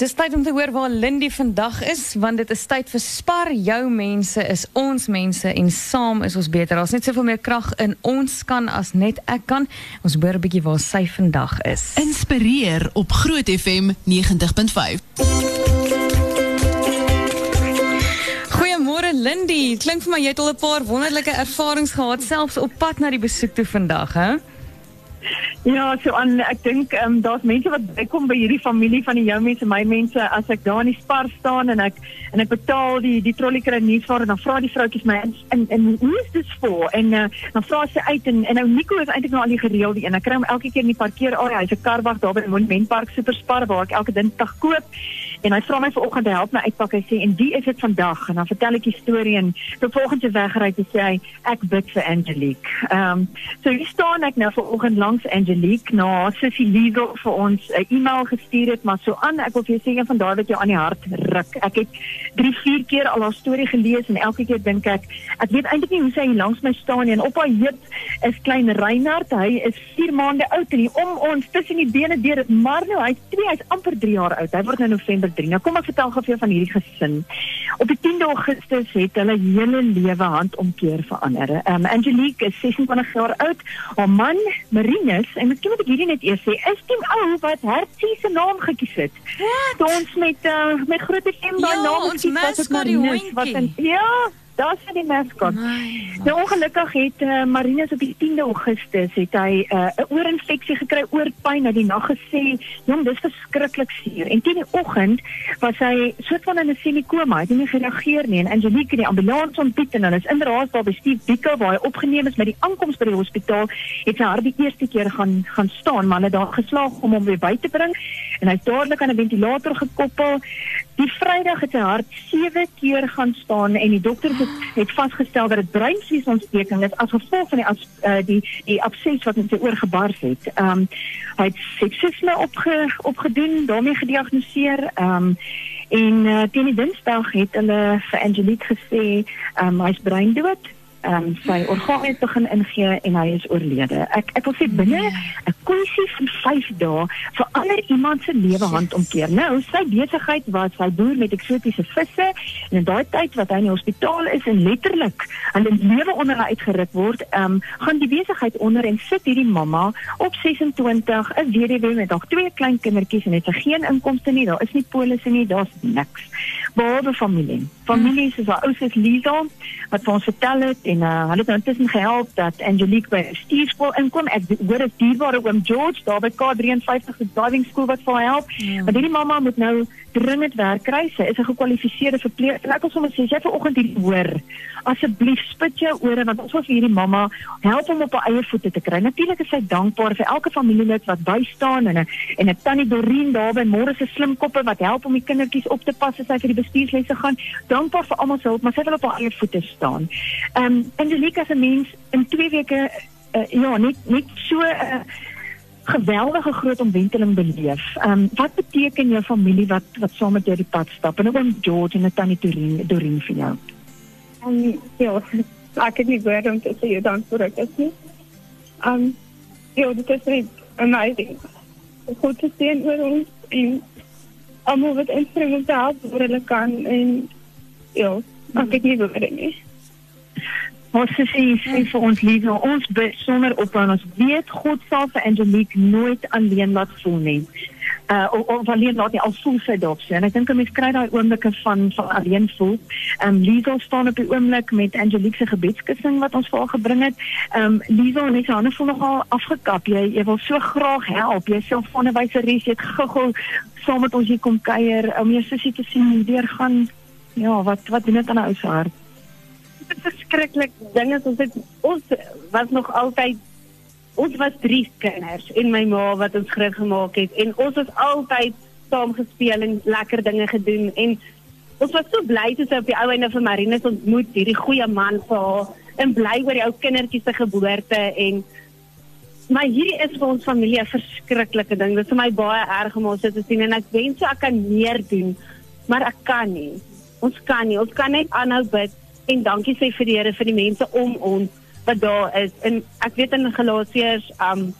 Dis tyd om te hoor waar Lindy vandag is, want dit is tyd vir Spar jou mense is ons mense en saam is ons beter. Daar's net soveel meer krag in ons kan as net ek kan. Ons hoor 'n bietjie waar sy vandag is. Inspireer op Groot FM 90.5. Goeiemôre Lindy. Klink vir my jy het al 'n paar wonderlike ervarings gehad selfs op pad na die besoek toe vandag, hè? Ja, so aan ek dink ehm um, daar's mense wat bykom by hierdie familie van die jou mense, my mense as ek daar in die spar staan en ek en ek betaal die die trolley kry nuus vir en dan vra die vroutjies my en en, en hoe is dit vir en uh, dan vra sy uit en en nou Nico is eintlik nou al die gereelde een. Ek kry hom elke keer in die parkeerarea. Hy's 'n karwag daar by Monumentpark Superspar waar ek elke dinsdag koop en hy vra my vanoggend te help my uitpak. Hy sê en die is dit vandag en dan vertel ek die storie en vervolgens se weggery te sê hy ek bid vir Angelique. Ehm um, so hier staan ek nou vanoggend langs Angelique na nou, Sissy Legal vir ons 'n e-mail gestuur het, maar so aan, ek wil vir jou sê een van daai wat jou aan die hart ruk. Ek het 3, 4 keer al haar storie gelees en elke keer dink ek, ek weet eintlik nie hoe sy hier langs my staan nie en op haar heup is klein Reinhard. Hy is 4 maande oud en hy om ons tussen die bene deur dit, maar nou hy's 2, hy's amper 3 jaar oud. Hy word nou November 3. Nou kom ek vertel gou vir jou van hierdie gesin. Op die 10de Augustus het hulle hele lewe handomkeer verander. Um, Angelique is 26 jaar oud. Haar man, Marinus, en miskien moet ek hierdie net eers sê, is die ou wat Hertzie se naam gekies het. Wat? Ons met uh, met groot FM daai ja, naam gekies het wat het wat in ja Daar is die maskot. Nou ongelukkig het uh, Marinus op die 10de Augustus het hy eh, 'n uh, oorinfeksie gekry, oorpyn, het die nag gesê, "Jong, dis verskriklik seer." En teen die oggend was hy soort van in 'n semikoma, hy het nie gereageer nie en Angelique die ambulans ontbied en hulle is inderdaad daar by Steve Biko waar hy opgeneem is met die aankoms by die hospitaal, het sy hart die eerste keer gaan gaan staan, maar hulle het daar geslaag om hom weer by te bring en hy het dadelik aan 'n ventilator gekoppel. Die Vrydag het sy hart 7 keer gaan staan en die dokters het, het vasgestel dat dit breinvliesontsteking is as gevolg van die as, uh, die die abses wat in sy oor gebars het. Ehm um, hy het sepsisme opge, opgedoen, daarmee gediagnoseer. Ehm um, en uh, teen die Dinsdag het hulle vir Angelique gesê um, hy's breindood ehm um, sy organe begin ingee en hy is oorlede. Ek ek wil sê binne 'n kwessie van 5 dae verander iemand se lewe handomkeer. Nou, sy besigheid was sy boer met eksotiese visse en in daai tyd wat hy in die hospitaal is en letterlik aan die lewe onder hy uitgeruk word, ehm um, gaan die besigheid onder en sit hierdie mamma op 26, 'n weduwee met nog twee klein kindertjies en het sy geen inkomste nie. Daar is nie polisse nie, daar's niks. Behalwe familie. Familie is haar ouers Lisa wat vir ons vertel het en uh, hulle het nou intussen gehelp dat Angelique by stuurskool inkom. Ek hoor dit dierbare oom George daar by K53 se driving school wat vir help. Ja. Maar hierdie mamma moet nou dringend werk kry. Sy is 'n gekwalifiseerde verpleegster. Ek wil sommer sê jy vanoggend hier hoor. Asseblief spit jou ore want ons wil vir hierdie mamma help om op haar eie voete te kry. Natuurlik is sy dankbaar vir elke familielid wat bystaan en 'n en 'n tannie Dorien daar by môre se slim koppe wat help om die kindertjies op te pas as sy vir die bestuurslesse gaan. Dankbaar vir almal se hulp, maar sy wil op haar eie voete staan. Ehm um, Angelica se mens in 2 weke uh, ja, net net so uh, eh, geweldige groot omwenteling beleef. Ehm um, wat beteken jou familie wat wat saam met jou die pad stap? En ook George en Tannie Dorien, Dorien vir jou. Um, ja, ek het nie woorde om te sê hoe dankbaar ek is nie. Ehm um, ja, dit is net amazing. Goed te sien oor ons en almal wat inspring om help waar hulle kan en ja, ek het nie woorde nie. Ons sê sê vir ons liefde, ons bid sonder ophou. Ons weet God sal vir Angelique nooit alleen laat voel nie. Uh of, of alleen laat nie al voel sy dalk so. En ek dink 'n mens kry daai oomblikke van van alleen voel. Um Liesel staan op die oomblik met Angelique se gebedskussing wat ons vir haar gebring het. Um Liesel en sy hande voel nogal afgekap. Jy jy wil so graag help. Jy sê van 'n wyseres jy het gou-gou saam met ons hier kom kuier om jou sussie te sien en weer gaan ja, wat wat doen dit aan 'n ou se hart? verskriklik ding is ons het ons was nog altyd ons was drie kinders en my ma wat ons groot gemaak het. En ons het altyd saam gespeel en lekker dinge gedoen. En ons was so bly toe sy op die ou einde van Marinus ontmoet hierdie goeie man vir haar en bly oor die ou kindertjies se geboorte en maar hierdie is vir ons familie 'n verskriklike ding. Dit is vir my baie erg om ons te sien en ek wens so ek kan meer doen maar ek kan nie ons kan nie ons kan net aanhou bid en dankie sê vir die Here vir die mense om ons wat daar is. En ek weet in Galasiërs um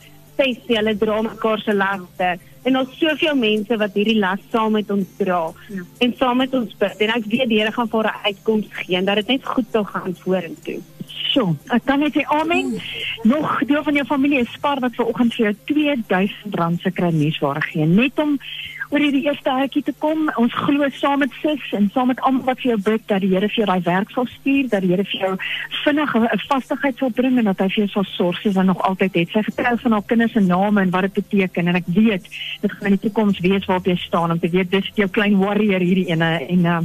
sê hulle dra mekaar se laste En ons soveel mense wat hierdie las saam met ons dra ja. en saam met ons bid. En ek weet die Here gaan vir 'n uitkoms gee en dat dit net goed sal gaan vorentoe. So, ek kan net sê amen. Nog deel van jou familie is spar wat vanoggend vir jou R2000 se kruisware gee net om oor hierdie eerste hartjie te kom. Ons glo saam met sis en saam met almal wat vir jou bid dat die Here vir jou daai werk sal stuur, dat die Here vir jou vinnig 'n vastigheid sal bring en dat hy vir jou sal sorg soos hy nog altyd het. Sy getrou van haar kinders se name en wat dit beteken en ek weet dit gaan in die toekoms wees waarop jy staan om te weet dis jou klein warrior hierdie ene en uh,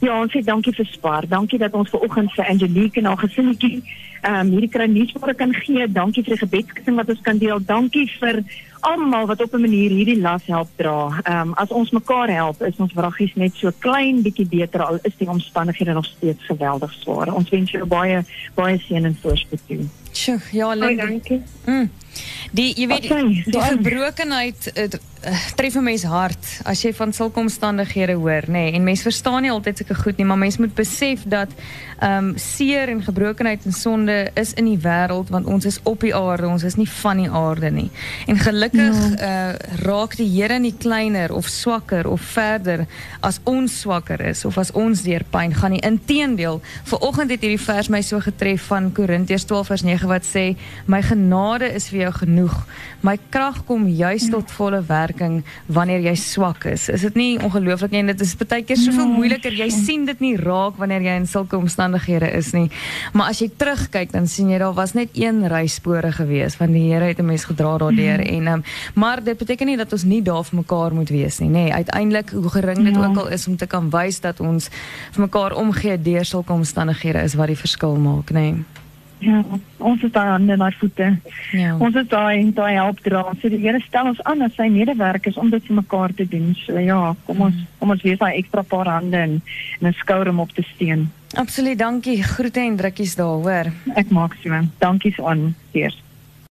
ja, ons sê dankie vir Spar. Dankie dat ons ver oggend vir Angelique en haar gesinnetjie ehm um, hierdie kruisware kan gee. Dankie vir die gebedskitting wat ons kan deel. Dankie vir almal wat op 'n manier hierdie las help dra. Ehm um, as ons mekaar help, is ons vraggies net so klein bietjie beter al is die omstandighede nog steeds geweldig swaar. Ons wens jou baie baie seën en voorspoed toe. Sjoe, ja, dankie. Mm. Die jy weet okay, die gebrokenheid tref 'n mens hart as jy van sulke omstandighede hoor, nê. Nee, en mense verstaan nie altyd sulke goed nie, maar mens moet besef dat ehm um, seer en gebrokenheid en sonde is in die wêreld want ons is op die aarde, ons is nie van die aarde nie. En gelukkig ja. uh, raak die Here nie kleiner of swakker of verder as ons swakker is of as ons deur pyn gaan nie. Inteendeel, vanoggend het hierdie vers my so getref van Korintiërs 12 vers 9 wat sê my genade is vir jou genoeg. My krag kom juis tot volle wanneer jy swak is. Is dit nie ongelooflik nie? En dit is baie keer soveel ja. moeiliker. Jy sien dit nie raak wanneer jy in sulke omstandighede is nie. Maar as jy terugkyk dan sien jy daar was net een ryspore gewees want die Here het 'n mens gedra daardeur en um, maar dit beteken nie dat ons nie daar vir mekaar moet wees nie, nê. Nee, uiteindelik hoe gering dit ook al is om te kan wys dat ons vir mekaar omgee deur sulke omstandighede is wat die verskil maak, nê. Nee. Ja, ons is daar aan die voete. Ja. Ons is daar en daai help dra. So die Here stel ons aan as sy medewerkers om dit vir mekaar te doen. So ja, kom ons kom ons wees daai ekstra paar hande en 'n skouer om op te steun. Absoluut, dankie. Groete en drukkies daar, hoor. Ek maak so. Dankie aan. Cheers.